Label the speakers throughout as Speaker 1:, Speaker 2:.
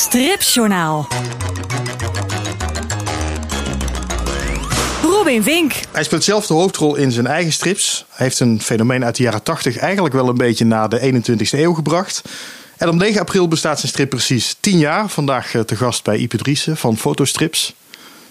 Speaker 1: Stripjournaal. Robin Vink.
Speaker 2: Hij speelt zelf de hoofdrol in zijn eigen strips. Hij heeft een fenomeen uit de jaren 80 eigenlijk wel een beetje naar de 21ste eeuw gebracht. En op 9 april bestaat zijn strip precies 10 jaar. Vandaag eh, te gast bij Ipe Driessen van Fotostrips.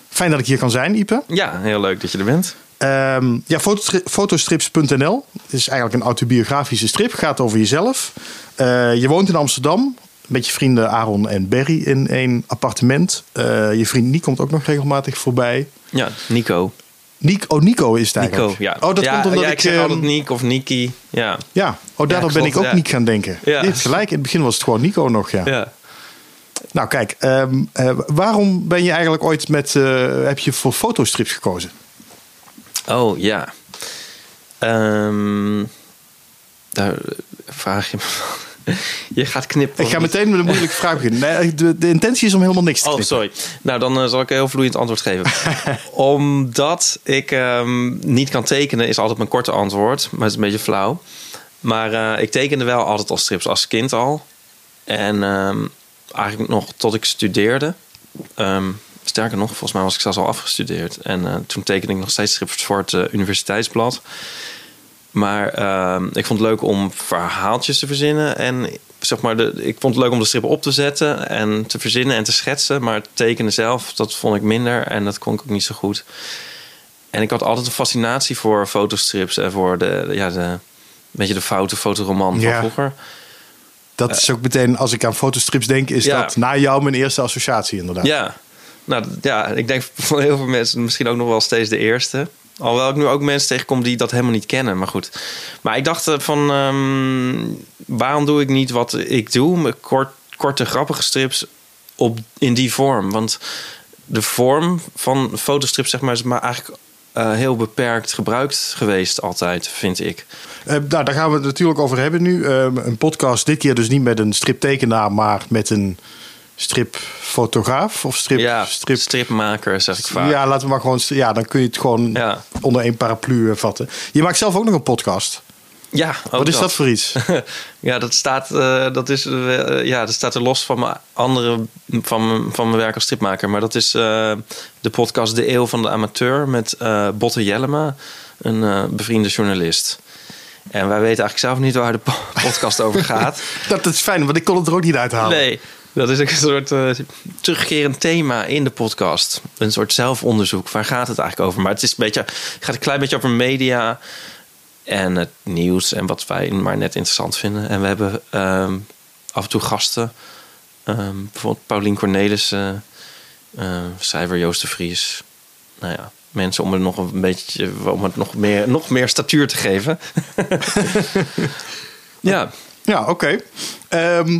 Speaker 2: Fijn dat ik hier kan zijn, Ipe.
Speaker 3: Ja, heel leuk dat je er bent.
Speaker 2: Ehm, ja, fotostri- fotostrips.nl is eigenlijk een autobiografische strip. Gaat over jezelf. Eh, je woont in Amsterdam. Met je vrienden Aaron en Berry in één appartement. Eh, je vriend Niek komt ook nog regelmatig voorbij.
Speaker 3: Ja, Nico.
Speaker 2: Nico, oh, Nico is het
Speaker 3: Nico,
Speaker 2: eigenlijk.
Speaker 3: ja.
Speaker 2: Oh, dat
Speaker 3: ja,
Speaker 2: komt omdat
Speaker 3: ja,
Speaker 2: ik...
Speaker 3: ik zeg
Speaker 2: ehm,
Speaker 3: altijd Niek of Niki. Ja.
Speaker 2: Ja, oh, daardoor ben ik ook
Speaker 3: ja.
Speaker 2: Niek gaan denken.
Speaker 3: Ja.
Speaker 2: Hebt gelijk, in het begin was het gewoon Nico nog, ja.
Speaker 3: ja.
Speaker 2: Nou kijk, ehm, eh, waarom ben je eigenlijk ooit met... eh, heb je voor fotostrips gekozen?
Speaker 3: Oh, ja. Ehm, daar vraag je me Je gaat knippen.
Speaker 2: Ik ga meteen met een moeilijke vraag beginnen. Nee, de, de intentie is om helemaal niks te
Speaker 3: Oh,
Speaker 2: knippen.
Speaker 3: sorry. Nou, dan eh, zal ik een heel vloeiend antwoord geven. Omdat ik ehm, niet kan tekenen, is altijd mijn korte antwoord. Maar het is een beetje flauw. Maar eh, ik tekende wel altijd al strips als kind al. En ehm, eigenlijk nog tot ik studeerde. Ehm, sterker nog, volgens mij was ik zelfs al afgestudeerd. En eh, toen tekende ik nog steeds strips voor het universiteitsblad. Maar ehm, ik vond het leuk om verhaaltjes te verzinnen. En zeg maar, de, ik vond het leuk om de strip op te zetten en te verzinnen en te schetsen. Maar het tekenen zelf, dat vond ik minder en dat kon ik ook niet zo goed. En ik had altijd een fascinatie voor fotostrips en voor de, ja, de, een beetje de foute fotoroman van vroeger.
Speaker 2: Dat is ook meteen, als ik aan fotostrips denk, is
Speaker 3: Ja.
Speaker 2: dat na jou mijn eerste associatie inderdaad.
Speaker 3: Ja, nou ja, ik denk van heel veel mensen misschien ook nog wel steeds de eerste. Alhoewel ik nu ook mensen tegenkom die dat helemaal niet kennen. Maar goed. Maar ik dacht eh, van, ehm, waarom doe ik niet wat ik doe? Kort, korte, grappige strips op, in die vorm. Want de vorm van fotostrips, zeg maar, is maar eigenlijk eh, heel beperkt gebruikt geweest altijd, vind ik.
Speaker 2: Eh, nou, daar gaan we het natuurlijk over hebben nu. Eh, een podcast, dit keer dus niet met een striptekenaar, maar met een stripfotograaf of strip.
Speaker 3: ja,
Speaker 2: strip
Speaker 3: stripmaker, zeg ik vaak.
Speaker 2: ja, laten we maar gewoon. Ja, dan kun je het gewoon
Speaker 3: Ja.
Speaker 2: onder één paraplu eh, vatten. Je maakt zelf ook nog een podcast.
Speaker 3: Ja, ook
Speaker 2: Wat is dat voor iets?
Speaker 3: Ja, dat staat, eh, dat is, eh, ja, dat staat er los van mijn andere van mijn, van mijn werk als stripmaker. Maar dat is de podcast De Eeuw van de Amateur met Botte Jellema, een bevriende journalist. En wij weten eigenlijk zelf niet waar de po- podcast over gaat.
Speaker 2: dat is fijn, want ik kon het er ook niet uithalen.
Speaker 3: Nee, dat is een soort eh, terugkerend thema in de podcast. Een soort zelfonderzoek. Waar gaat het eigenlijk over? Maar het is een beetje, gaat een klein beetje over media en het nieuws en wat wij maar net interessant vinden. En we hebben ehm, af en toe gasten. Ehm, bijvoorbeeld Paulien Cornelissen, schrijver Joost de Vries. Nou ja, mensen om het nog een beetje, om het nog meer, nog meer statuur te geven. ja.
Speaker 2: Ja, oké. Ehm,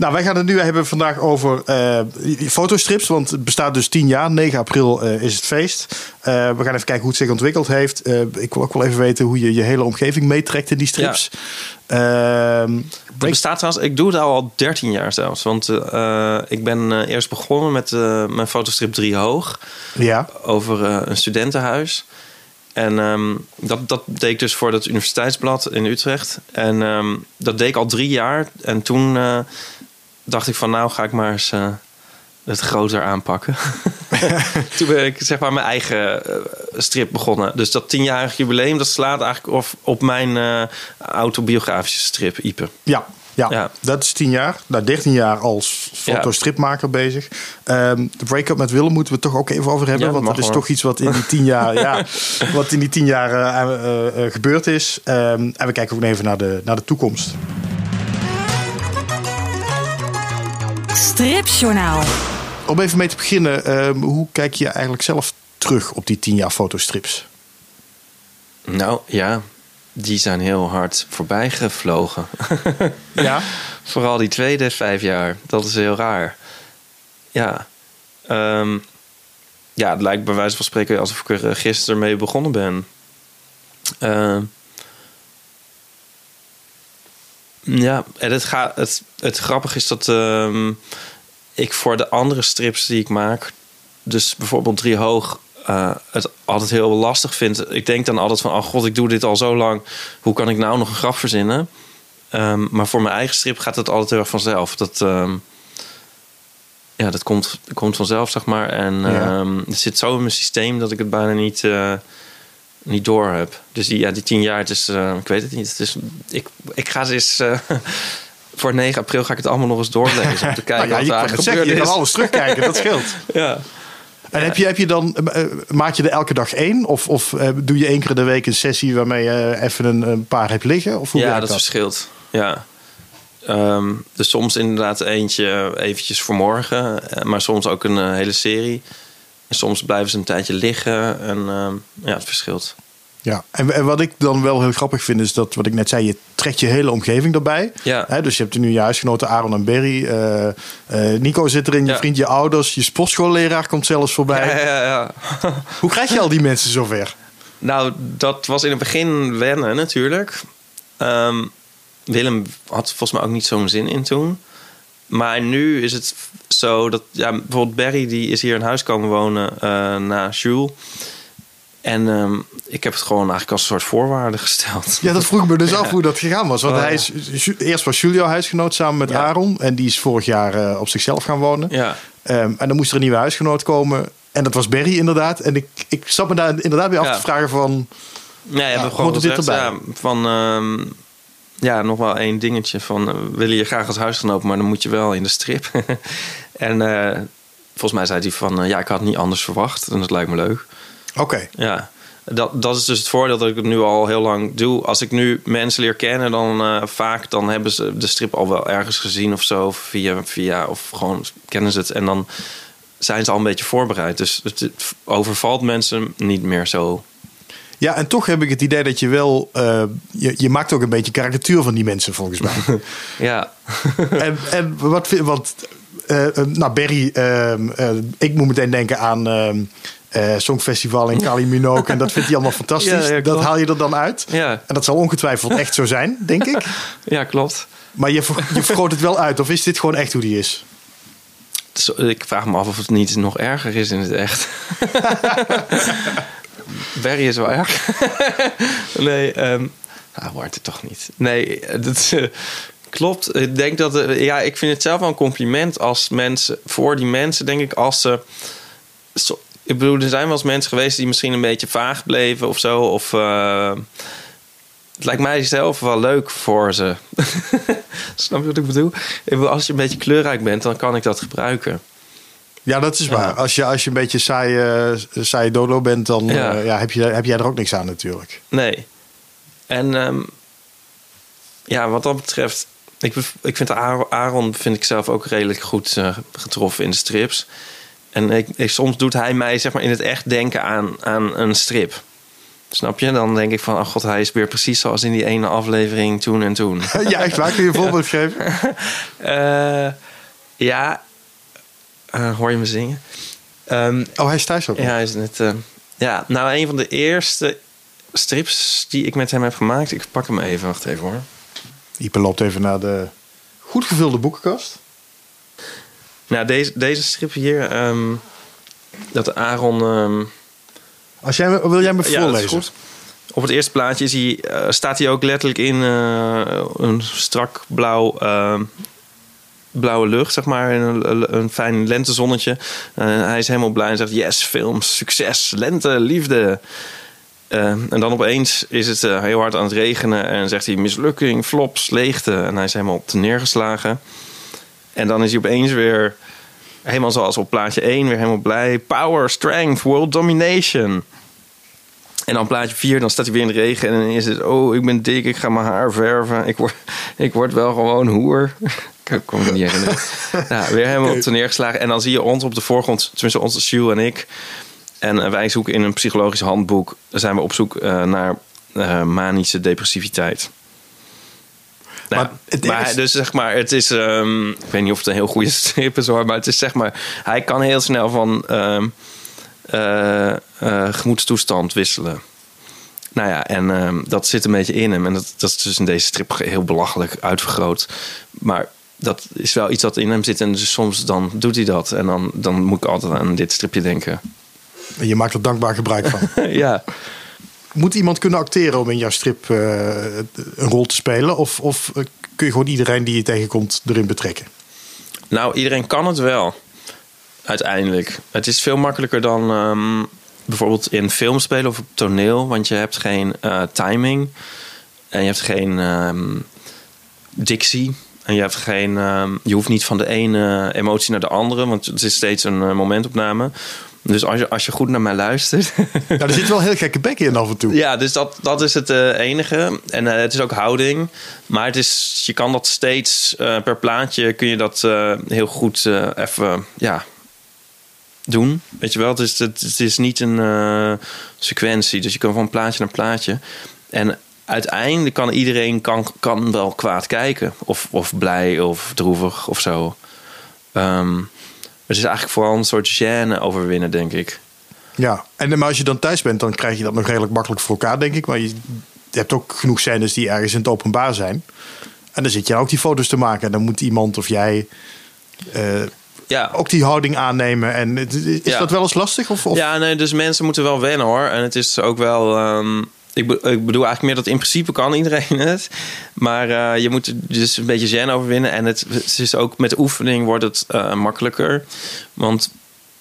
Speaker 2: nou, wij gaan het nu hebben vandaag over eh, fotostrips. Want het bestaat dus 10 jaar. 9 april eh, is het feest. Eh, we gaan even kijken hoe het zich ontwikkeld heeft. Ik wil ook wel even weten hoe je je hele omgeving meetrekt in die strips. Ehm,
Speaker 3: Het bestaat trouwens, ik doe het al al 13 jaar zelfs. Want ik ben eerst begonnen met mijn fotostrip 3 Hoog.
Speaker 2: ja.
Speaker 3: Over een studentenhuis. En ehm, dat, dat deed ik dus voor het universiteitsblad in Utrecht. En ehm, dat deed ik al drie jaar. En toen dacht ik van nou ga ik maar eens eh, het groter aanpakken. toen ben ik zeg maar mijn eigen eh, strip begonnen. Dus dat tienjarig jubileum dat slaat eigenlijk op, op mijn eh, autobiografische strip Ipe.
Speaker 2: Ja, ja,
Speaker 3: Ja.
Speaker 2: dat is 10 jaar. Nou, 13 jaar als fotostripmaker bezig. Ehm, de break-up met Willem moeten we toch ook even over hebben.
Speaker 3: Ja,
Speaker 2: want dat is
Speaker 3: hoor.
Speaker 2: toch iets wat in die 10 jaar, ja, wat in die 10 jaar gebeurd is. Ehm, en we kijken ook even naar de, naar de toekomst.
Speaker 1: Stripjournaal.
Speaker 2: Om even mee te beginnen, ehm, hoe kijk je eigenlijk zelf terug op die 10 jaar fotostrips?
Speaker 3: Nou ja, die zijn heel hard voorbij gevlogen.
Speaker 2: Ja.
Speaker 3: Vooral die tweede vijf jaar. Dat is heel raar. Ja. Ehm, ja, het lijkt bij wijze van spreken alsof ik er eh, gisteren mee begonnen ben. Ehm, ja, en het, gaat, het, het grappige is dat ehm, ik voor de andere strips die ik maak, dus bijvoorbeeld Drie Hoog, eh, het altijd heel lastig vind. Ik denk dan altijd van, oh god, ik doe dit al zo lang. Hoe kan ik nou nog een grap verzinnen? Ehm, maar voor mijn eigen strip gaat het altijd heel erg vanzelf. Dat, ehm, ja, dat komt, komt vanzelf, zeg maar. En
Speaker 2: Ja.
Speaker 3: ehm, het zit zo in mijn systeem dat ik het bijna niet, eh, niet door heb. Dus die, ja, die tien jaar, het is, eh, ik weet het niet. Het is, ik, ik ga ze eens... eh, voor 9 april ga ik het allemaal nog eens doorlezen. Om te kijken
Speaker 2: Nou ja,
Speaker 3: wat
Speaker 2: je
Speaker 3: er
Speaker 2: kan zeggen, je alles terugkijken, dat scheelt.
Speaker 3: Ja.
Speaker 2: En heb je, heb je dan, eh, maak je er elke dag één? Of, of eh, doe je één keer in de week een sessie waarmee je even een, een paar hebt liggen? Of hoe
Speaker 3: ja, dat,
Speaker 2: dat?
Speaker 3: verschilt. Ja. Ehm, dus soms inderdaad eentje eventjes voor morgen. eh, Maar soms ook een eh, hele serie. En soms blijven ze een tijdje liggen. En ehm, ja, het verschilt.
Speaker 2: Ja, en, en wat ik dan wel heel grappig vind is dat, wat ik net zei, je trekt je hele omgeving erbij.
Speaker 3: Ja.
Speaker 2: Hè, dus je hebt er nu je huisgenoten Aaron en Berry. eh, eh, Nico zit erin, je vriend, je ouders, je sportschoolleraar komt zelfs voorbij.
Speaker 3: Ja, ja, ja.
Speaker 2: Hoe krijg je al die mensen zover?
Speaker 3: Nou, dat was in het begin wennen natuurlijk. Ehm, Willem had volgens mij ook niet zo'n zin in toen. Maar nu is het zo dat... Ja, bijvoorbeeld Barry die is hier in huis komen wonen eh, na Jules. En ehm, ik heb het gewoon eigenlijk als een soort voorwaarde gesteld.
Speaker 2: Ja, dat vroeg me dus af hoe dat gegaan was. Want
Speaker 3: Oh,
Speaker 2: hij
Speaker 3: ja.
Speaker 2: is, eerst was Julio huisgenoot samen met
Speaker 3: Ja.
Speaker 2: Aaron. En die is vorig jaar eh, op zichzelf gaan wonen.
Speaker 3: Ja,
Speaker 2: Ehm, en dan moest er een nieuwe huisgenoot komen. En dat was Berry inderdaad. En ik, ik zat me daar inderdaad weer af
Speaker 3: Ja.
Speaker 2: te vragen van...
Speaker 3: ja,
Speaker 2: hoort
Speaker 3: gewoon
Speaker 2: dit
Speaker 3: gezegd,
Speaker 2: erbij?
Speaker 3: ja, van... ehm, ja, nog wel één dingetje van... eh, willen je graag als huisgenoot, maar dan moet je wel in de strip. en eh, volgens mij zei hij van... ja, ik had het niet anders verwacht. En dat lijkt me leuk.
Speaker 2: Oké,
Speaker 3: Ja, dat, dat is dus het voordeel dat ik het nu al heel lang doe. Als ik nu mensen leer kennen, dan eh, vaak dan hebben ze de strip al wel ergens gezien of zo. Of via, via, of gewoon kennen ze het. En dan zijn ze al een beetje voorbereid. Dus het, overvalt mensen niet meer zo.
Speaker 2: Ja, en toch heb ik het idee dat je wel... eh, je, je maakt ook een beetje karikatuur van die mensen volgens mij.
Speaker 3: Ja,
Speaker 2: en, en wat vind Want, eh, nou Berry, ehm, eh, ik moet meteen denken aan... eh, Songfestival en Kali Minogue. En dat vindt hij allemaal fantastisch.
Speaker 3: Ja, ja,
Speaker 2: dat haal je er dan uit.
Speaker 3: ja,
Speaker 2: En dat zal ongetwijfeld echt zo zijn, denk ik.
Speaker 3: ja klopt.
Speaker 2: Maar je, je vergroot het wel uit. Of is dit gewoon echt hoe die is?
Speaker 3: Ik vraag me af of het niet nog erger is in het echt. Barry is wel erg. nee, ehm nou, wordt het toch niet. Nee, dat eh, klopt. Ik denk dat, eh, ja, ik vind het zelf wel een compliment als mensen, voor die mensen, denk ik, als ze. zo- ik bedoel, er zijn wel eens mensen geweest die misschien een beetje vaag bleven of zo. Of eh, het lijkt mij zelf wel leuk voor ze. Snap je wat ik bedoel? Ik bedoel, Als je een beetje kleurrijk bent, dan kan ik dat gebruiken.
Speaker 2: Ja, dat is waar. Als je, als je een beetje saai, eh, saai dodo bent, dan
Speaker 3: Ja.
Speaker 2: eh, ja, heb, je, heb jij er ook niks aan natuurlijk.
Speaker 3: Nee. En ehm, ja, wat dat betreft, ik, ik vind Aaron, Aaron vind ik zelf ook redelijk goed getroffen in de strips. En ik, ik- soms doet hij mij zeg maar in het echt denken aan, aan een strip. Snap je? Dan denk ik van, oh god, hij is weer precies zoals in die ene aflevering toen en toen.
Speaker 2: ja, echt waar. Kun je een voorbeeld geven?
Speaker 3: Eh, ja, Eh, hoor je me zingen? Ehm,
Speaker 2: Oh, hij is thuis ook.
Speaker 3: Ja, hij is net. eh, ja, nou, een van de eerste strips die ik met hem heb gemaakt. Ik pak hem even, wacht even hoor.
Speaker 2: Ipe loopt even naar de goed gevulde boekenkast.
Speaker 3: Nou, deze, deze strip hier, ehm, dat Aaron. ehm,
Speaker 2: Als jij, wil jij me
Speaker 3: ja,
Speaker 2: voorlezen?
Speaker 3: goed. Op het eerste plaatje is hij, eh, staat hij ook letterlijk in eh, een strak blauw. ehm, blauwe lucht, zeg maar. Een, een fijn lentezonnetje. En hij is helemaal blij en zegt: Yes, films, succes, lente, liefde. Eh, en dan opeens is het eh, heel hard aan het regenen. En zegt hij: mislukking, flops, leegte. En hij is helemaal op neergeslagen. En dan is hij opeens weer helemaal zoals op plaatje 1, weer helemaal blij. Power, strength, world domination. En dan plaatje 4, dan staat hij weer in de regen. En dan is het, oh, ik ben dik, ik ga mijn haar verven. Ik word, ik word wel gewoon hoer. Ik kon me niet herinneren. nou, weer helemaal op neergeslagen. En dan zie je ons op de voorgrond, tenminste ons, Jules en ik. En eh, wij zoeken in een psychologisch handboek, zijn we op zoek eh, naar eh, manische depressiviteit. Nou,
Speaker 2: Maar het
Speaker 3: maar
Speaker 2: ergste-
Speaker 3: dus zeg maar, het is, ehm, ik weet niet of het een heel goede strip is hoor, maar het is zeg maar, hij kan heel snel van eh, eh, gemoedstoestand wisselen. Nou ja, en ehm, dat zit een beetje in hem. En dat, dat is dus in deze strip heel belachelijk uitvergroot. Maar dat is wel iets dat in hem zit. En dus soms dan doet hij dat. En dan, dan moet ik altijd aan dit stripje denken.
Speaker 2: En je maakt er dankbaar gebruik van.
Speaker 3: ja.
Speaker 2: Moet iemand kunnen acteren om in jouw strip eh, een rol te spelen? Of, of eh, kun je gewoon iedereen die je tegenkomt erin betrekken?
Speaker 3: Nou, iedereen kan het wel. uiteindelijk. Het is veel makkelijker dan ehm, bijvoorbeeld in film spelen of op toneel, want je hebt geen eh, timing en je hebt geen ehm, dictie. En je, hebt geen, ehm, je hoeft niet van de ene emotie naar de andere, want het is steeds een momentopname. Dus als je, als je goed naar mij luistert.
Speaker 2: Ja, er zit wel heel gekke bekken in af en toe.
Speaker 3: Ja, dus dat, dat is het eh, enige. En eh, het is ook houding. Maar het is, je kan dat steeds eh, per plaatje kun je dat heel goed even ja, doen. Weet je wel, het is, het, het is niet een sequentie. Dus je kan van plaatje naar plaatje. En uiteindelijk kan iedereen kan, kan wel kwaad kijken. Of, of blij of droevig of zo. Um, het is eigenlijk vooral een soort gêne overwinnen, denk ik.
Speaker 2: Ja, en maar als je dan thuis bent, dan krijg je dat nog redelijk makkelijk voor elkaar, denk ik. Maar je, hebt ook genoeg scènes die ergens in het openbaar zijn. En dan zit je ook die foto's te maken. En dan moet iemand of jij uh, ja. ook die houding aannemen. En is dat wel eens lastig? Of, of,
Speaker 3: Ja, nee, dus mensen moeten wel wennen hoor. En het is ook wel. Um, ik, ik, bedoel eigenlijk meer dat in principe kan iedereen het. Maar uh, je moet dus een beetje zen overwinnen. En het, is ook met oefening wordt het uh, makkelijker. Want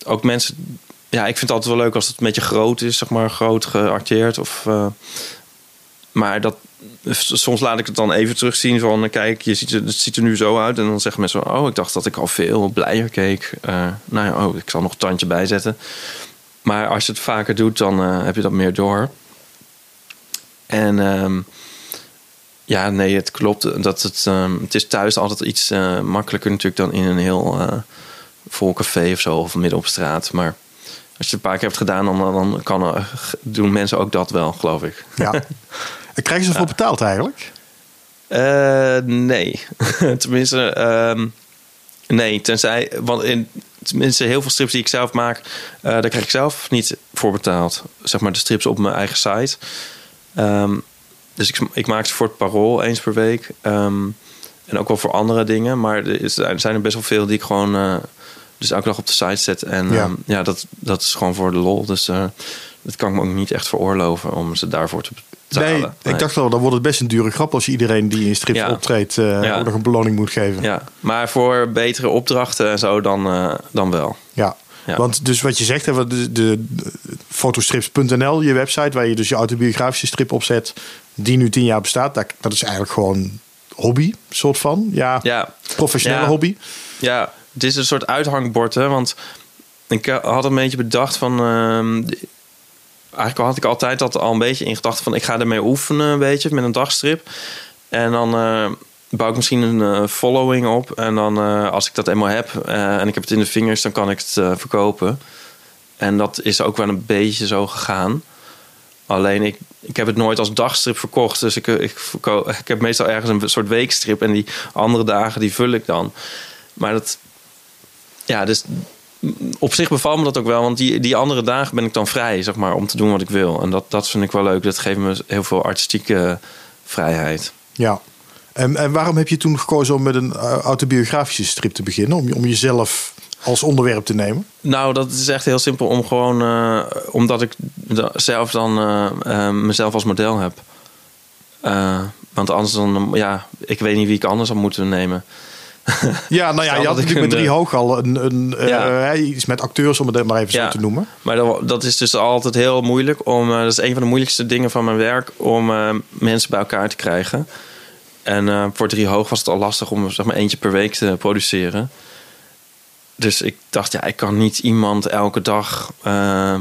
Speaker 3: ook mensen... Ja, ik vind het altijd wel leuk als het een beetje groot is. Zeg maar groot gearteerd. Of, uh, maar dat, soms laat ik het dan even terugzien van... Kijk, je ziet, het ziet er nu zo uit. En dan zeggen mensen... Oh, ik dacht dat ik al veel blijer keek. nou ja, oh, ik zal nog een tandje bijzetten. Maar als je het vaker doet, dan heb je dat meer door. En um, ja, nee, het klopt. Dat het, um, het is thuis altijd iets uh, makkelijker natuurlijk dan in een heel uh, vol café of zo. Of midden op straat. Maar als je het een paar keer hebt gedaan, dan, dan kan, uh, doen mensen ook dat wel, geloof ik.
Speaker 2: Ja. En krijgen ze ervoor ja. betaald eigenlijk?
Speaker 3: nee. Tenminste, um, nee. Tenzij, want in, tenminste heel veel strips die ik zelf maak, daar krijg ik zelf niet voor betaald. Zeg maar de strips op mijn eigen site. Um, dus ik, ik, maak ze voor het parool eens per week. Um, en ook wel voor andere dingen. Maar er, is, er, zijn er best wel veel die ik gewoon uh, dus elke dag op de site zet. En ja, um, ja dat, dat is gewoon voor de lol. Dus uh, dat kan ik me ook niet echt veroorloven om ze daarvoor te betalen.
Speaker 2: Nee, nee. ik dacht wel, dan wordt het best een dure grap als je iedereen die in strips ja. optreedt uh, ja. ook nog een beloning moet geven.
Speaker 3: Ja, maar voor betere opdrachten en zo dan, dan wel.
Speaker 2: Ja. Ja. Want dus wat je zegt, de, de, de fotostrips.nl, je website, waar je dus je autobiografische strip opzet, die nu tien jaar bestaat, dat, dat is eigenlijk gewoon hobby, soort van. Ja,
Speaker 3: ja.
Speaker 2: professionele
Speaker 3: ja.
Speaker 2: hobby.
Speaker 3: Ja, het is een soort uithangbord, hè, want ik had een beetje bedacht van. Uh, eigenlijk had ik altijd dat al een beetje in gedachten van ik ga ermee oefenen, een beetje met een dagstrip. En dan uh, bouw ik misschien een uh, following op. En dan uh, als ik dat eenmaal heb uh, en ik heb het in de vingers, dan kan ik het verkopen. En dat is ook wel een beetje zo gegaan. Alleen ik, ik heb het nooit als dagstrip verkocht. Dus ik, ik, verko- ik heb meestal ergens een soort weekstrip. En die andere dagen die vul ik dan. Maar dat. Ja, dus op zich bevalt me dat ook wel. Want die, die andere dagen ben ik dan vrij, zeg maar, om te doen wat ik wil. En dat, dat vind ik wel leuk. Dat geeft me heel veel artistieke vrijheid.
Speaker 2: Ja. En, en waarom heb je toen gekozen om met een autobiografische strip te beginnen? Om, om jezelf als onderwerp te nemen?
Speaker 3: Nou, dat is echt heel simpel. Om gewoon, uh, omdat ik zelf dan uh, uh, mezelf als model heb. want anders dan, ja, ik weet niet wie ik anders zou moeten nemen.
Speaker 2: Ja, nou ja, je had natuurlijk met drie hoog al een, een ja. iets met acteurs, om het maar even
Speaker 3: ja,
Speaker 2: zo te noemen.
Speaker 3: Maar dat, dat, is dus altijd heel moeilijk. Om, dat is een van de moeilijkste dingen van mijn werk, om mensen bij elkaar te krijgen. En voor drie hoog was het al lastig om zeg maar eentje per week te produceren dus ik dacht, ja, ik kan niet iemand elke dag uh,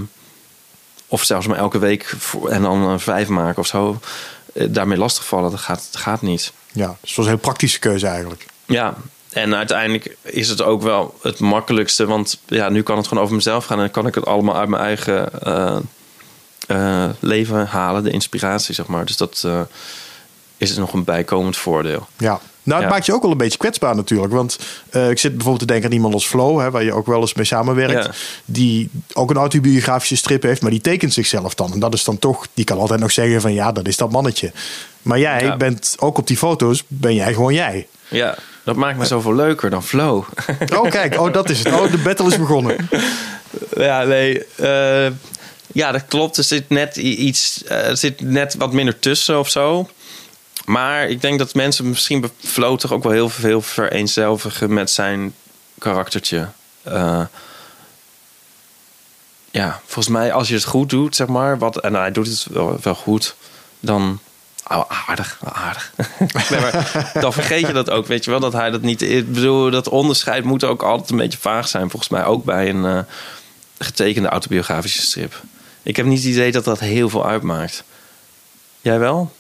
Speaker 3: of zelfs maar elke week en dan uh, vijf maken of zo. Daarmee lastigvallen, dat gaat, dat gaat niet.
Speaker 2: Ja, dus het was een heel praktische keuze eigenlijk.
Speaker 3: Ja, en uiteindelijk is het ook wel het makkelijkste, want ja, nu kan het gewoon over mezelf gaan en kan ik het allemaal uit mijn eigen leven halen, de inspiratie, zeg maar. Dus dat is nog een bijkomend voordeel.
Speaker 2: Ja. Nou, het ja. maakt je ook wel een beetje kwetsbaar natuurlijk. Want uh, ik zit bijvoorbeeld te denken aan iemand als Flo, hè, waar je ook wel eens mee samenwerkt. Ja. Die ook een autobiografische strip heeft, maar die tekent zichzelf dan. En dat is dan toch, die kan altijd nog zeggen van ja, dat is dat mannetje. Maar jij ja. bent ook op die foto's, ben jij gewoon jij.
Speaker 3: Ja, dat maakt me zoveel leuker dan Flo.
Speaker 2: Oh, kijk, oh, dat is het. Oh, de battle is begonnen.
Speaker 3: Ja, nee. Uh, ja, dat klopt. Er zit net iets, uh, er zit net wat minder tussen of zo. Maar ik denk dat mensen misschien toch ook wel heel veel vereenzelvigen met zijn karaktertje. Uh, ja, volgens mij als je het goed doet, zeg maar, wat, en hij doet het wel, goed, dan oh, aardig, aardig. maar dan vergeet je dat ook, weet je wel, dat hij dat niet. Ik bedoel, dat onderscheid moet ook altijd een beetje vaag zijn, volgens mij ook bij een uh, getekende autobiografische strip. Ik heb niet het idee dat dat heel veel uitmaakt. Jij wel?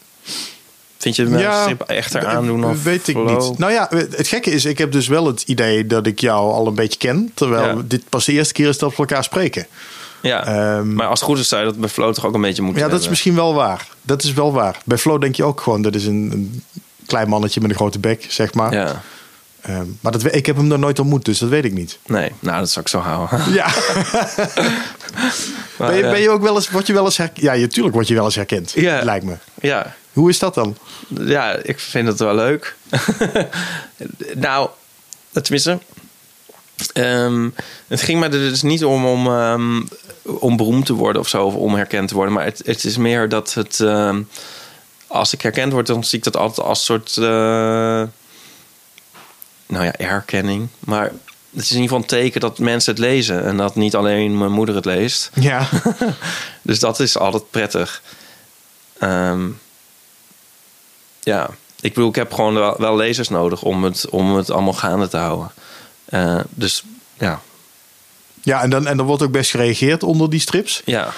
Speaker 3: Vind je een ja, echter aandoen? Of
Speaker 2: weet ik niet. Nou ja, het gekke is, ik heb dus wel het idee dat ik jou al een beetje ken. Terwijl dit pas de eerste keer is dat we elkaar spreken.
Speaker 3: Ja, um, maar als het goed is, zou je dat bij Flo toch ook een beetje moeten
Speaker 2: Ja, dat is misschien wel waar. Dat is wel waar. Bij Flo denk je ook gewoon, dat is een, een klein mannetje met een grote bek, zeg maar.
Speaker 3: Ja.
Speaker 2: Um, maar dat, ik heb hem nog nooit ontmoet, dus dat weet ik niet.
Speaker 3: Nee, nou, dat zou ik zo houden.
Speaker 2: Ja. maar, ben, je, ben je ook wel eens, word je wel eens herkend? Ja, natuurlijk word je wel eens herkend, ja. lijkt me.
Speaker 3: Ja.
Speaker 2: Hoe is dat dan?
Speaker 3: Ja, ik vind het wel leuk. nou, tenminste, um, het ging mij er dus niet om om, um, om beroemd te worden of zo, of om herkend te worden. Maar het, het is meer dat het. Uh, als ik herkend word, dan zie ik dat altijd als soort. Uh, nou ja, erkenning. Maar het is in ieder geval een teken dat mensen het lezen. En dat niet alleen mijn moeder het leest.
Speaker 2: Ja.
Speaker 3: dus dat is altijd prettig. Um, ja, ik bedoel, ik heb gewoon wel, wel, lezers nodig om het, om het allemaal gaande te houden. Uh, dus ja,
Speaker 2: ja, en dan, en dan wordt ook best gereageerd onder die strips.
Speaker 3: Ja.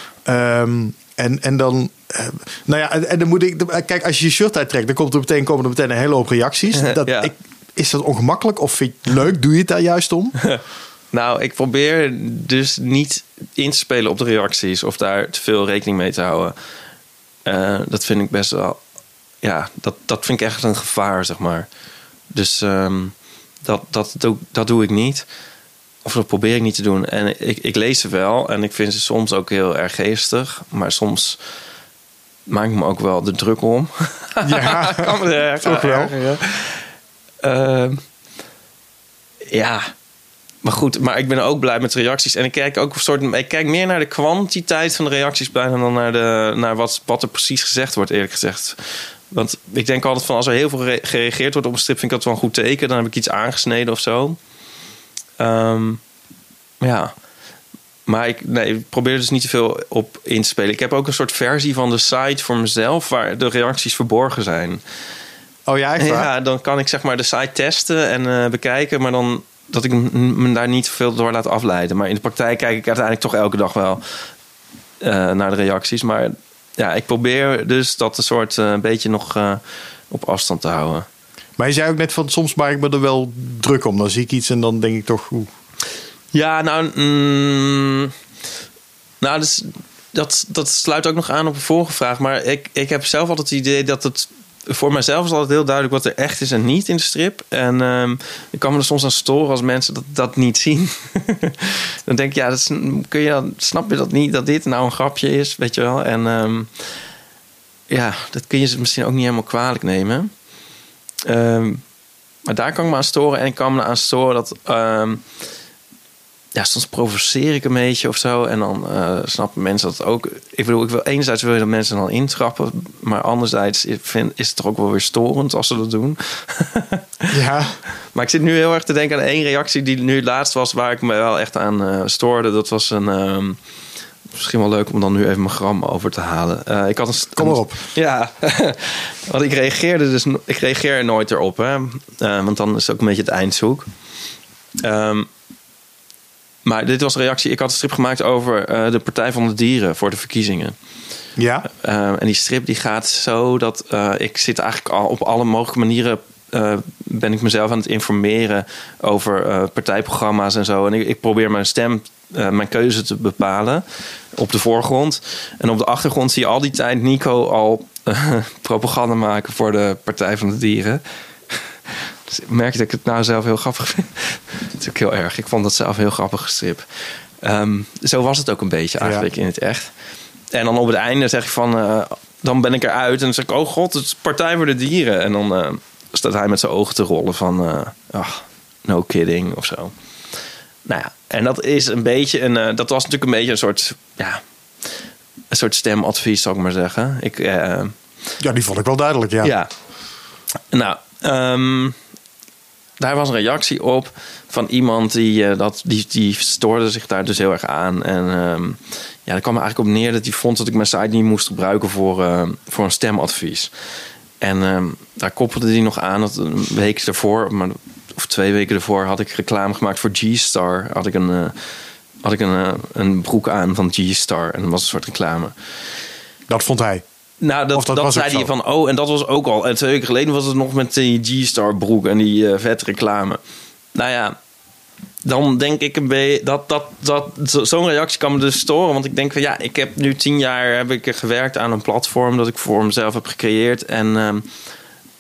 Speaker 2: Um, en, en dan, uh, nou ja, en dan moet ik, kijk, als je je shirt uittrekt, dan komt er meteen, komen er meteen een hele hoop reacties. Dat, ja. ik, is dat ongemakkelijk of vind je het leuk? Doe je het daar juist om?
Speaker 3: nou, ik probeer dus niet in te spelen op de reacties of daar te veel rekening mee te houden. Uh, dat vind ik best wel, ja, dat, dat vind ik echt een gevaar, zeg maar. Dus um, dat, dat, dat, dat doe ik niet. Of dat probeer ik niet te doen. En ik, ik lees ze wel en ik vind ze soms ook heel erg geestig. Maar soms maak ik me ook wel de druk om.
Speaker 2: Ja,
Speaker 3: kan me er
Speaker 2: toch wel.
Speaker 3: Uh, ja, maar goed, maar ik ben ook blij met reacties. En ik kijk ook een soort. Ik kijk meer naar de kwantiteit van de reacties bijna dan naar, de, naar wat, wat er precies gezegd wordt, eerlijk gezegd. Want ik denk altijd van als er heel veel gereageerd wordt op een strip, vind ik dat wel een goed teken. Dan heb ik iets aangesneden of zo. Um, ja. Maar ik, nee, ik probeer dus niet te veel op in te spelen. Ik heb ook een soort versie van de site voor mezelf waar de reacties verborgen zijn.
Speaker 2: Oh ja, echt
Speaker 3: Ja, dan kan ik zeg maar de site testen en uh, bekijken, maar dan dat ik me daar niet veel door laat afleiden. Maar in de praktijk kijk ik uiteindelijk toch elke dag wel uh, naar de reacties. Maar ja, ik probeer dus dat een soort uh, een beetje nog op afstand te houden.
Speaker 2: Maar je zei ook net van soms maak ik me er wel druk om. Dan zie ik iets en dan denk ik toch. Oeh.
Speaker 3: Ja, nou. Mm, nou, dus, dat, dat sluit ook nog aan op een vorige vraag. Maar ik, ik heb zelf altijd het idee dat het. Voor mijzelf is altijd heel duidelijk wat er echt is en niet in de strip. En um, ik kan me er soms aan storen als mensen dat, dat niet zien. dan denk ik, ja, kun je, snap je dat niet? Dat dit nou een grapje is, weet je wel? En um, ja, dat kun je ze misschien ook niet helemaal kwalijk nemen. Um, maar daar kan ik me aan storen. En ik kan me aan storen dat. Ja, soms provoceer ik een beetje of zo. En dan uh, snappen mensen dat ook. Ik bedoel, ik wil, enerzijds wil je dat mensen dan intrappen. Maar anderzijds vind, is het toch ook wel weer storend als ze dat doen.
Speaker 2: ja.
Speaker 3: Maar ik zit nu heel erg te denken aan één reactie die nu laatst was... waar ik me wel echt aan uh, stoorde. Dat was een... Um, Misschien wel leuk om dan nu even mijn gram over te halen. Uh, ik had een,
Speaker 2: Kom erop.
Speaker 3: Ja, want ik reageerde dus... Ik reageer nooit erop, hè. Want dan is het ook een beetje het eindzoek. Um, maar dit was een reactie. Ik had een strip gemaakt over uh, de Partij van de Dieren voor de verkiezingen.
Speaker 2: Ja.
Speaker 3: en die strip die gaat zo dat ik zit eigenlijk al op alle mogelijke manieren ben ik mezelf aan het informeren over partijprogramma's en zo. En ik, ik probeer mijn stem, mijn keuze te bepalen op de voorgrond. En op de achtergrond zie je al die tijd Nico al propaganda maken voor de Partij van de Dieren. Dus ik merk dat ik het nou zelf heel grappig vind. dat is ook heel erg. Ik vond dat zelf heel grappig strip. Um, zo was het ook een beetje eigenlijk ja. in het echt. En dan op het einde zeg ik van... dan ben ik eruit en dan zeg ik... oh god, het is Partij voor de Dieren. En dan staat hij met zijn ogen te rollen van, uh, oh, no kidding of zo. Nou ja, en dat is een beetje een, dat was natuurlijk een beetje een soort, ja, een soort stemadvies, zou ik maar zeggen. Ik,
Speaker 2: ja, die vond ik wel duidelijk, ja.
Speaker 3: Ja. Nou, um, daar was een reactie op van iemand die, eh, dat, die, die stoorde zich daar dus heel erg aan. En ehm, ja, daar kwam er eigenlijk op neer dat hij vond dat ik mijn site niet moest gebruiken voor, eh, voor een stemadvies. En ehm, daar koppelde hij nog aan dat een week ervoor, maar, of twee weken ervoor, had ik reclame gemaakt voor G-Star. Had ik een, eh, had ik een, een broek aan van G-Star en dat was een soort reclame.
Speaker 2: Dat vond hij.
Speaker 3: Nou, dat,
Speaker 2: dat
Speaker 3: zei hij van, oh, en dat was ook al. En twee weken geleden was het nog met die G-Star broek en die eh vet reclame. Nou ja, dan denk ik een beetje dat, dat, dat zo- zo'n reactie kan me dus storen. Want ik denk van ja, ik heb nu tien jaar heb ik gewerkt aan een platform dat ik voor mezelf heb gecreëerd. En ehm,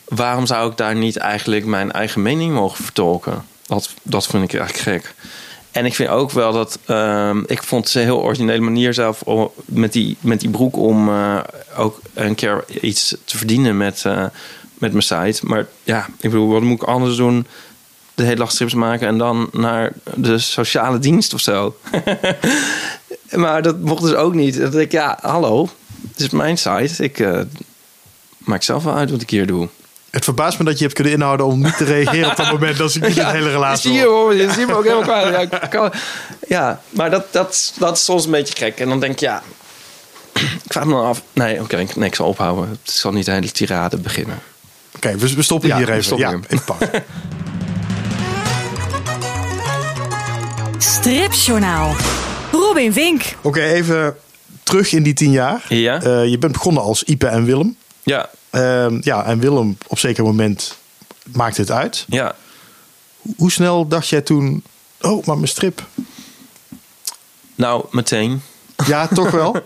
Speaker 3: waarom zou ik daar niet eigenlijk mijn eigen mening mogen vertolken? Dat, dat vind ik eigenlijk gek. En ik vind ook wel dat. ehm, ik vond het een heel originele manier zelf om, met, die, met die broek om eh, ook een keer iets te verdienen met, eh, met mijn site. Maar ja, ik bedoel, wat moet ik anders doen? De hele dag strips maken en dan naar de sociale dienst of zo. maar dat mocht dus ook niet. Dat ik, ja, hallo, het is mijn site. Ik eh, maak zelf wel uit wat ik hier doe.
Speaker 2: Het verbaast me dat je hebt kunnen inhouden om niet te reageren op dat moment. Dat ik niet de hele relatie
Speaker 3: Zie je,
Speaker 2: hoor.
Speaker 3: je ziet me ook helemaal kwaad. Ja, kan- ja, maar dat, dat, dat is soms een beetje gek. En dan denk ik, ja... Ik vraag me dan af... Nee, oké, ik- nee, ik zal ophouden. Het zal niet een hele tirade beginnen.
Speaker 2: Oké, we, we stoppen
Speaker 3: Ja,
Speaker 2: hier even.
Speaker 3: stoppen
Speaker 2: ja, ik pak.
Speaker 1: Stripjournaal. Robin Vink.
Speaker 2: Oké, even terug in die tien jaar.
Speaker 3: Ja.
Speaker 2: Eh, je bent begonnen als Ipe en Willem.
Speaker 3: Ja,
Speaker 2: Ehm, ja, en Willem op zeker moment maakte het uit.
Speaker 3: ja.
Speaker 2: Hoe snel dacht jij toen... Oh, maar mijn strip.
Speaker 3: Nou, meteen.
Speaker 2: Ja, toch wel?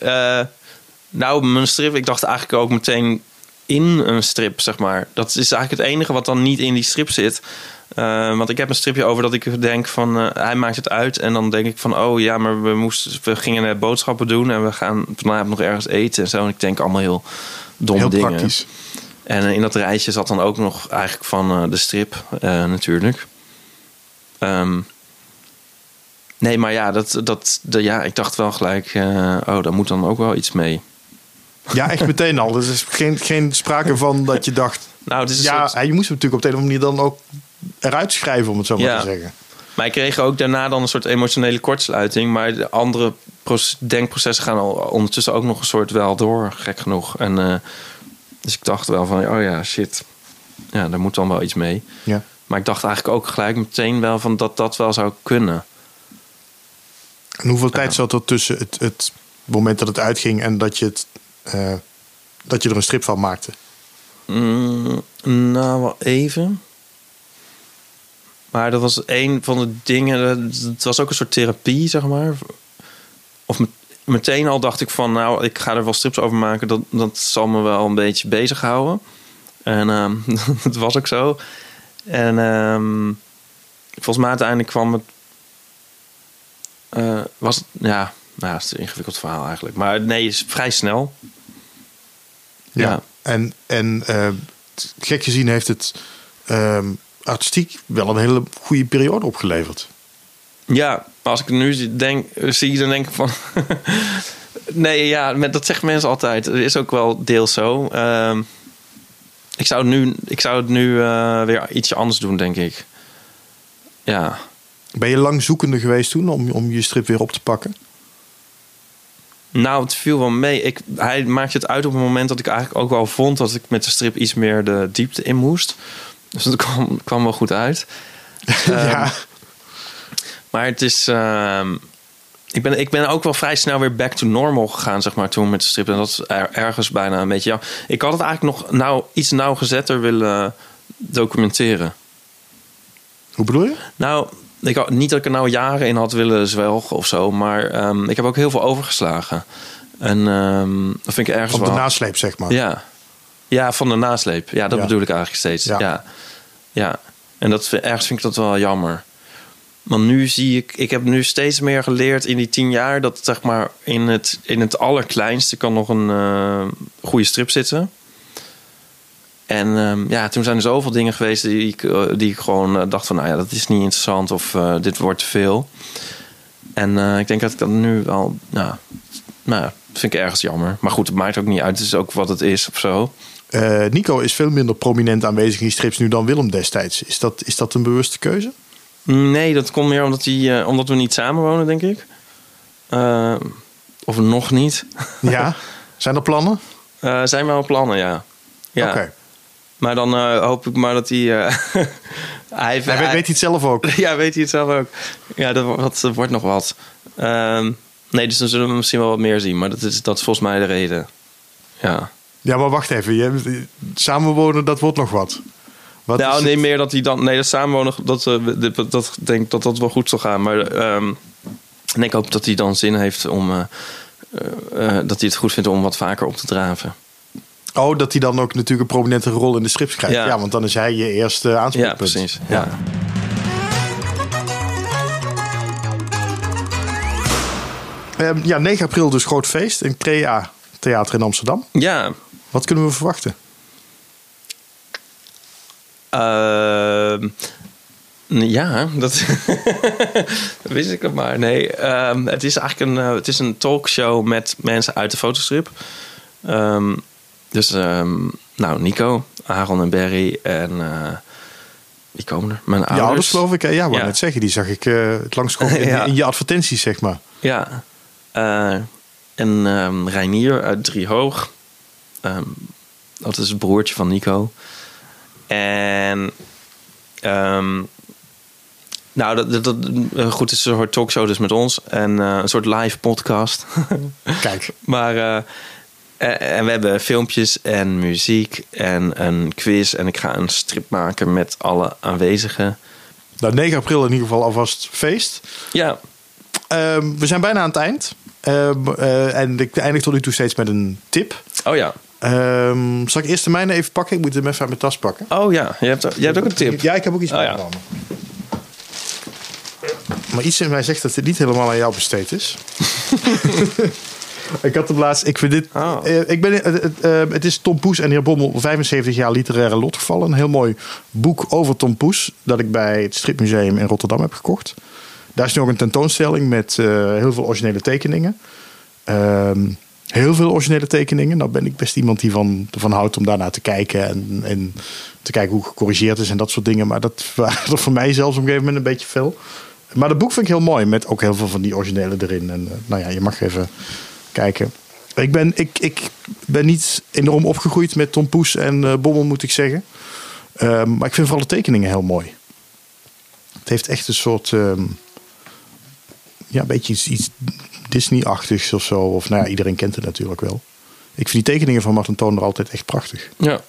Speaker 3: Eh, nou, mijn strip, ik dacht eigenlijk ook meteen in een strip, zeg maar. Dat is eigenlijk het enige wat dan niet in die strip zit. Eh, want ik heb een stripje over dat ik denk van... eh, hij maakt het uit en dan denk ik van... oh ja, maar we, moesten, we gingen boodschappen doen... en we gaan vanavond nog ergens eten en zo. En ik denk allemaal heel domme
Speaker 2: Heel
Speaker 3: dingen.
Speaker 2: praktisch.
Speaker 3: En eh, in dat rijtje zat dan ook nog eigenlijk van de strip, natuurlijk. Ehm, nee, maar ja, dat, dat, de, ja, ik dacht wel gelijk... oh, daar moet dan ook wel iets mee.
Speaker 2: Ja, echt meteen al. Er is geen, geen sprake van dat je dacht...
Speaker 3: Nou, het is
Speaker 2: Ja,
Speaker 3: soort-
Speaker 2: je moest hem natuurlijk op de een of andere manier dan ook eruit schrijven, om het zo maar
Speaker 3: Ja.
Speaker 2: te zeggen.
Speaker 3: Maar ik kreeg ook daarna dan een soort emotionele kortsluiting. Maar de andere proces- denkprocessen gaan al ondertussen ook nog een soort wel door, gek genoeg. En, eh, dus ik dacht wel van, oh ja, shit. Ja, daar moet dan wel iets mee.
Speaker 2: Ja.
Speaker 3: Maar ik dacht eigenlijk ook gelijk meteen wel van dat dat wel zou kunnen.
Speaker 2: En hoeveel tijd zat er tussen het, het moment dat het uitging en dat je, het, eh, dat je er een strip van maakte?
Speaker 3: Mm, nou, wel even. Maar dat was een van de dingen. dat- Het was ook een soort therapie, zeg maar. Of met- meteen al dacht ik van, nou, ik ga er wel strips over maken. Dat, dat zal me wel een beetje bezighouden. En ehm dat was ook zo. En ehm, volgens mij uiteindelijk kwam het. eh, was het, ja, nou, het is een ingewikkeld verhaal eigenlijk. Maar nee, is vrij snel. Ja.
Speaker 2: En, en eh, gek gezien heeft het ehm, artistiek wel een hele goede periode opgeleverd.
Speaker 3: Ja, maar als ik nu zie- denk, zie, dan denk ik van... nee, ja, dat zeggen mensen altijd. Het is ook wel deels zo. Ehm, ik zou het nu, ik zou het nu eh, weer ietsje anders doen, denk ik. Ja.
Speaker 2: Ben je lang zoekende geweest toen om, om je strip weer op te pakken?
Speaker 3: Nou, het viel wel mee. Ik, hij maakte het uit op het moment dat ik eigenlijk ook wel vond... dat ik met de strip iets meer de diepte in moest. Dus dat kwam, kwam wel goed uit.
Speaker 2: ja.
Speaker 3: Maar het is. ehm, ik, ben, ik ben ook wel vrij snel weer back to normal gegaan, zeg maar, toen met de strip. En dat is er, ergens bijna een beetje. Ja, ik had het eigenlijk nog nou, iets nauwgezetter willen documenteren.
Speaker 2: Hoe bedoel je?
Speaker 3: Nou, ik had, niet dat ik er nou jaren in had willen zwelgen of zo, maar ehm, ik heb ook heel veel overgeslagen. En ehm, dat vind ik ergens
Speaker 2: Van de
Speaker 3: wel.
Speaker 2: nasleep, zeg maar.
Speaker 3: Ja. Ja, van de nasleep. Ja, dat
Speaker 2: Ja.
Speaker 3: bedoel ik eigenlijk steeds.
Speaker 2: Ja.
Speaker 3: Ja, ja. En dat, ergens vind ik dat wel jammer. Want nu zie ik, ik heb nu steeds meer geleerd in die tien jaar dat zeg maar in het, in het allerkleinste kan nog een eh, goede strip zitten. En ehm, ja, toen zijn er zoveel dingen geweest die ik, eh, die ik gewoon eh, dacht van, nou ja, dat is niet interessant of dit wordt te veel. En ik denk dat ik dat nu wel, nou, nou, vind ik ergens jammer. Maar goed, het maakt ook niet uit. Het is ook wat het is of zo.
Speaker 2: Eh, Nico is veel minder prominent aanwezig in strips nu dan Willem destijds. Is dat, is dat een bewuste keuze?
Speaker 3: Nee, dat komt meer omdat, hij, eh, omdat we niet samenwonen, denk ik. Eh, of nog niet.
Speaker 2: Ja. Zijn er plannen?
Speaker 3: Zijn wel plannen, ja. ja.
Speaker 2: Oké.
Speaker 3: Maar dan hoop ik maar dat hij... hij, heeft-
Speaker 2: weet, weet hij het zelf ook.
Speaker 3: Ja, weet hij het zelf ook. Ja, dat, wordt- dat wordt nog wat. Ehm, nee, dus dan zullen we misschien wel wat meer zien. Maar dat is, dat is volgens mij de reden. Ja.
Speaker 2: Ja, maar wacht even. Je, samenwonen, dat wordt nog wat. wat
Speaker 3: nou, nee,
Speaker 2: het?
Speaker 3: meer dat hij dan... Nee, dat samenwonen, dat, eh, dat, dat, denk dat dat wel goed zal gaan. Maar ehm, en ik hoop dat hij dan zin heeft om... eh, eh, dat hij het goed vindt om wat vaker op te draven.
Speaker 2: Oh, dat hij dan ook natuurlijk een prominente rol in de strips krijgt. Ja,
Speaker 3: Ja.
Speaker 2: want dan is hij je eerste aanspreekpunt.
Speaker 3: Ja, precies. Ja.
Speaker 2: Ehm, ja, 9 april dus groot feest in Crea Theater in Amsterdam.
Speaker 3: ja.
Speaker 2: Wat kunnen we verwachten?
Speaker 3: Ehm, ja, dat dat wist ik het maar. Nee, ehm, het is eigenlijk een, eh, het is een talkshow met mensen uit de fotostrip. Ehm, dus, nou, Nico, Aaron en Barry en uh, wie komen er? Mijn
Speaker 2: Je
Speaker 3: ouders.
Speaker 2: ouders geloof ik. hè? Ja, wou
Speaker 3: Ja.
Speaker 2: net zeggen. Die zag ik eh het langskomen in,
Speaker 3: Ja.
Speaker 2: in je advertenties, zeg maar.
Speaker 3: Ja. En Reinier uit Driehoog. Ehm dat is het broertje van Nico. En... ehm, nou, dat, dat, dat- eh, goed, het is een soort talkshow dus met ons. En eh, een soort live podcast.
Speaker 2: Kijk,
Speaker 3: maar... eh, en, en we hebben filmpjes en muziek en een quiz. En ik ga een strip maken met alle aanwezigen.
Speaker 2: nou, 9 april in ieder geval alvast feest.
Speaker 3: Ja,
Speaker 2: Ehm, we zijn bijna aan het eind. En ik eindig tot nu toe steeds met een tip.
Speaker 3: oh ja.
Speaker 2: Ehm, zal ik eerst de mijne even pakken? Ik moet hem even uit mijn tas pakken.
Speaker 3: Oh ja, je hebt, je hebt ook een tip.
Speaker 2: Ja, ik heb ook iets
Speaker 3: Oh, ja.
Speaker 2: Maar iets in mij zegt dat dit niet helemaal aan jou besteed is. ik had hem laatst. Ik vind dit.
Speaker 3: Oh.
Speaker 2: eh, ik ben, eh, het, eh, het is Tom Poes en heer Bommel 75 jaar literaire lotgevallen. Een heel mooi boek over Tom Poes. Dat ik bij het Stripmuseum in Rotterdam heb gekocht. Daar is nu ook een tentoonstelling met eh, heel veel originele tekeningen. Ehm, heel veel originele tekeningen. Nou ben ik best iemand die van, van houdt om daarnaar te kijken. En, en te kijken hoe gecorrigeerd is en dat soort dingen. Maar dat waren voor mij zelfs op een gegeven moment een beetje veel. Maar het boek vind ik heel mooi. Met ook heel veel van die originele erin. En eh, nou ja, je mag even kijken. Ik ben, ik, ik ben niet enorm opgegroeid met Tom Poes en eh, Bommel, moet ik zeggen. Ehm, maar ik vind vooral de tekeningen heel mooi. Het heeft echt een soort... ehm, ja, een beetje iets Disney-achtigs of zo. Of nou ja, iedereen kent het natuurlijk wel. Ik vind die tekeningen van Martin Toner altijd echt prachtig.
Speaker 3: Ja.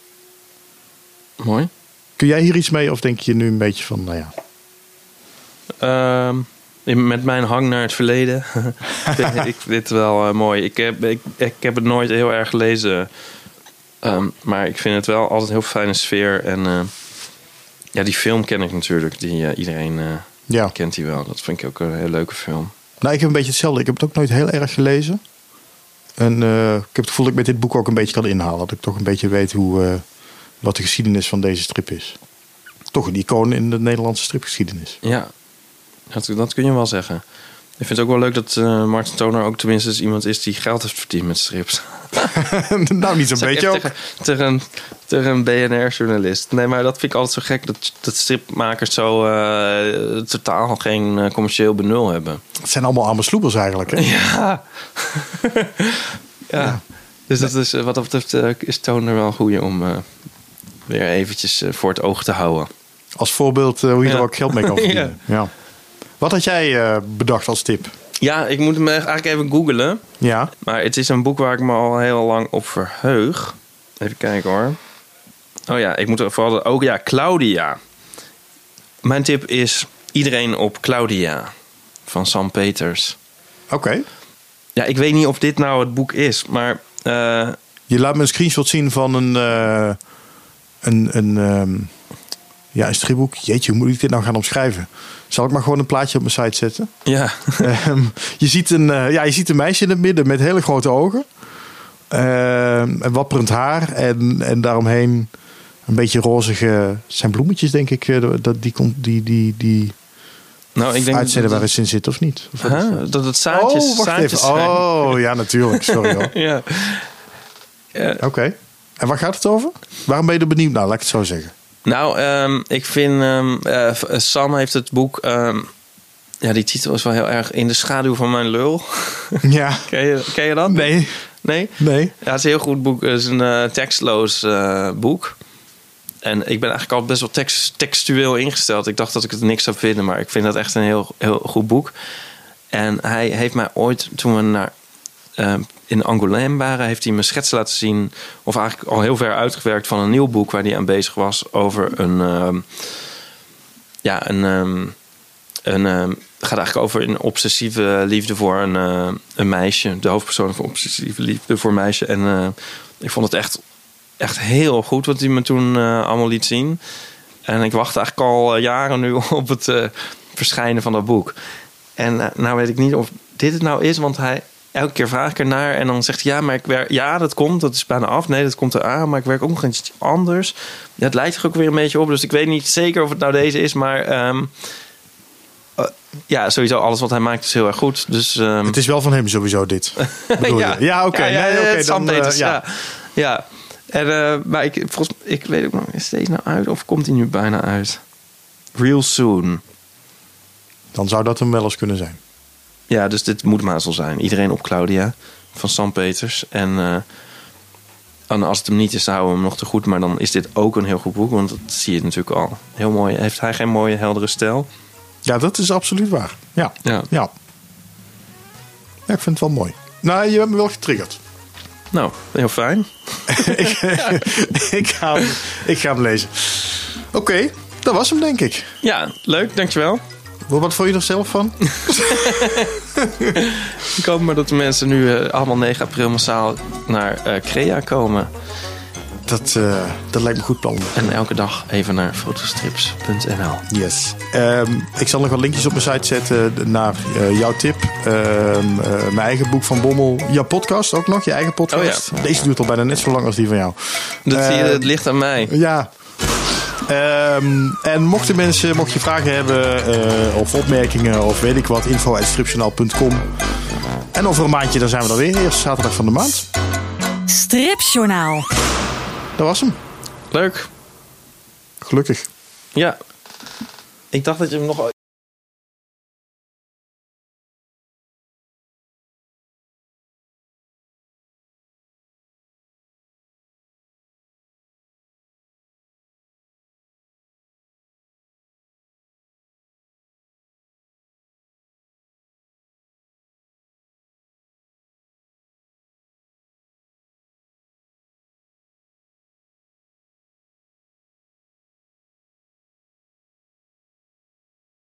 Speaker 3: Mooi.
Speaker 2: Kun jij hier iets mee of denk je nu een beetje van, nou ja...
Speaker 3: Ehm, met mijn hang naar het verleden vind ik dit wel eh, mooi. Ik heb, ik, ik heb het nooit heel erg gelezen. Ehm, maar ik vind het wel altijd een heel fijne sfeer. En eh, ja, die film ken ik natuurlijk. Die, eh, iedereen
Speaker 2: Ja.
Speaker 3: kent die wel. Dat vind ik ook een hele leuke film.
Speaker 2: Nou, ik heb een beetje hetzelfde. Ik heb het ook nooit heel erg gelezen. En eh, ik heb het gevoel dat ik met dit boek ook een beetje kan inhalen. Dat ik toch een beetje weet hoe, eh, wat de geschiedenis van deze strip is. Toch een icoon in de Nederlandse stripgeschiedenis.
Speaker 3: Ja, dat, dat kun je wel zeggen. Ik vind het ook wel leuk dat eh Martin Toner ook tenminste iemand is die geld heeft verdiend met strips.
Speaker 2: nou, niet zo'n beetje ook.
Speaker 3: Tegen, tegen een, tegen een BNR-journalist. Nee, maar dat vind ik altijd zo gek dat, dat stripmakers zo eh, totaal geen eh, commercieel benul hebben.
Speaker 2: Het zijn allemaal arme eigenlijk. Hè?
Speaker 3: Ja. ja. Dus dat is, wat dat betreft is Toner wel een goeie om weer eventjes voor het oog te houden.
Speaker 2: Als voorbeeld hoe je
Speaker 3: Ja.
Speaker 2: er ook geld mee kan verdienen. ja. Wat had jij eh, bedacht als tip?
Speaker 3: Ja, ik moet hem eigenlijk even googlen.
Speaker 2: Ja.
Speaker 3: Maar het is een boek waar ik me al heel lang op verheug. Even kijken hoor. Oh ja, ik moet er vooral... Ook ja, Claudia. Mijn tip is iedereen op Claudia. Van Sam Peters.
Speaker 2: Oké.
Speaker 3: Ja, ik weet niet of dit nou het boek is. Maar eh,
Speaker 2: Je laat me een screenshot zien van een, eh, een, een, ehm, ja, een stripboek. Jeetje, hoe moet ik dit nou gaan omschrijven? Zal ik maar gewoon een plaatje op mijn site zetten?
Speaker 3: ja.
Speaker 2: Ehm, je, ziet een, eh, ja, je ziet een meisje in het midden met hele grote ogen. Ehm, en wapperend haar. En, en daaromheen een beetje rozige... het zijn bloemetjes, denk ik. eh, Dat, die, komt- die, die, die
Speaker 3: Nou, ik denk
Speaker 2: uitzenden waar eens in zit, of niet? Of
Speaker 3: Huh?
Speaker 2: dat
Speaker 3: het zaadjes,
Speaker 2: oh, wacht
Speaker 3: zaadjes
Speaker 2: even.
Speaker 3: zijn.
Speaker 2: Oh, ja, natuurlijk. Sorry hoor.
Speaker 3: Ja.
Speaker 2: Oké. En waar gaat het over? Waarom ben je er benieuwd naar? Laat ik het zo zeggen.
Speaker 3: Nou, ehm, ik vind... ehm, eh, Sam heeft het boek... ehm, ja, die titel is wel heel erg... In de schaduw van mijn lul.
Speaker 2: Ja.
Speaker 3: ken, je, ken je dat?
Speaker 2: Nee.
Speaker 3: Nee?
Speaker 2: Nee.
Speaker 3: Ja, het is een heel goed boek. Het is een eh, tekstloos eh, boek. En ik ben eigenlijk al best wel tekst, textueel ingesteld. Ik dacht dat ik het niks zou vinden, maar ik vind dat echt een heel, heel goed boek. En hij heeft mij ooit, toen we naar, eh, in Angoulême waren, heeft hij me schetsen laten zien, of eigenlijk al heel ver uitgewerkt van een nieuw boek waar hij aan bezig was over een, ehm, ja, een, ehm, een ehm, gaat eigenlijk over een obsessieve liefde voor een, eh, een meisje. De hoofdpersoon van obsessieve liefde voor een meisje. En eh, ik vond het echt, echt heel goed wat hij me toen eh, allemaal liet zien. En ik wacht eigenlijk al jaren nu op het verschijnen van dat boek. En nou weet ik niet of dit het nou is, want hij... Elke keer vraag ik ernaar en dan zegt hij ja, maar ik werk, ja, dat komt, dat is bijna af. Nee, dat komt eraan, maar ik werk ook nog iets anders. Ja, het lijkt er ook weer een beetje op, dus ik weet niet zeker of het nou deze is, maar ehm, eh, ja, sowieso alles wat hij maakt is heel erg goed. Dus ehm,
Speaker 2: Het is wel van hem sowieso dit. bedoel je? ja oké.
Speaker 3: Ja, ja,
Speaker 2: Nee,
Speaker 3: ja,
Speaker 2: dan, eh, ja.
Speaker 3: ja. ja. En, eh, maar ik, volgens, ik weet ook nog, is deze nou uit of komt hij nu bijna uit? Real soon.
Speaker 2: Dan zou dat hem wel eens kunnen zijn.
Speaker 3: Ja, dus dit moet Mazel zijn. Iedereen op Claudia van Sam Peters. En, eh, en als het hem niet is, dan houden we hem nog te goed. Maar dan is dit ook een heel goed boek. Want dat zie je natuurlijk al. Heel mooi. Heeft hij geen mooie, heldere stijl?
Speaker 2: Ja, dat is absoluut waar. Ja.
Speaker 3: Ja.
Speaker 2: Ja. Ja, ik vind het wel mooi. Nou, je hebt me wel getriggerd.
Speaker 3: Nou, heel fijn.
Speaker 2: ik, ga hem, ik ga hem lezen. Oké, dat was hem denk ik.
Speaker 3: Ja, leuk. Dankjewel.
Speaker 2: Wat vond je er zelf van?
Speaker 3: Ik hoop maar dat de mensen nu eh, allemaal 9 april massaal naar eh, Crea komen.
Speaker 2: Dat, eh, dat lijkt me goed plan.
Speaker 3: En elke dag even naar fotostrips.nl.
Speaker 2: Yes. Ehm, ik zal nog wat linkjes op mijn site zetten naar jouw tip. Ehm, eh, mijn eigen boek van Bommel. Jouw podcast ook nog, je eigen podcast.
Speaker 3: Oh ja.
Speaker 2: Deze duurt al bijna net zo lang als die van jou.
Speaker 3: Dat zie je,
Speaker 2: Ehm,
Speaker 3: het ligt aan mij.
Speaker 2: Ja. Ehm, en mochten mensen, mocht je vragen hebben eh, of opmerkingen of weet ik wat, info.stripjournaal.com. En over een maandje dan zijn we er weer, eerste zaterdag van de maand.
Speaker 1: Stripjournaal.
Speaker 2: Dat was hem.
Speaker 3: Leuk.
Speaker 2: Gelukkig.
Speaker 3: Ja. Ik dacht dat je hem nog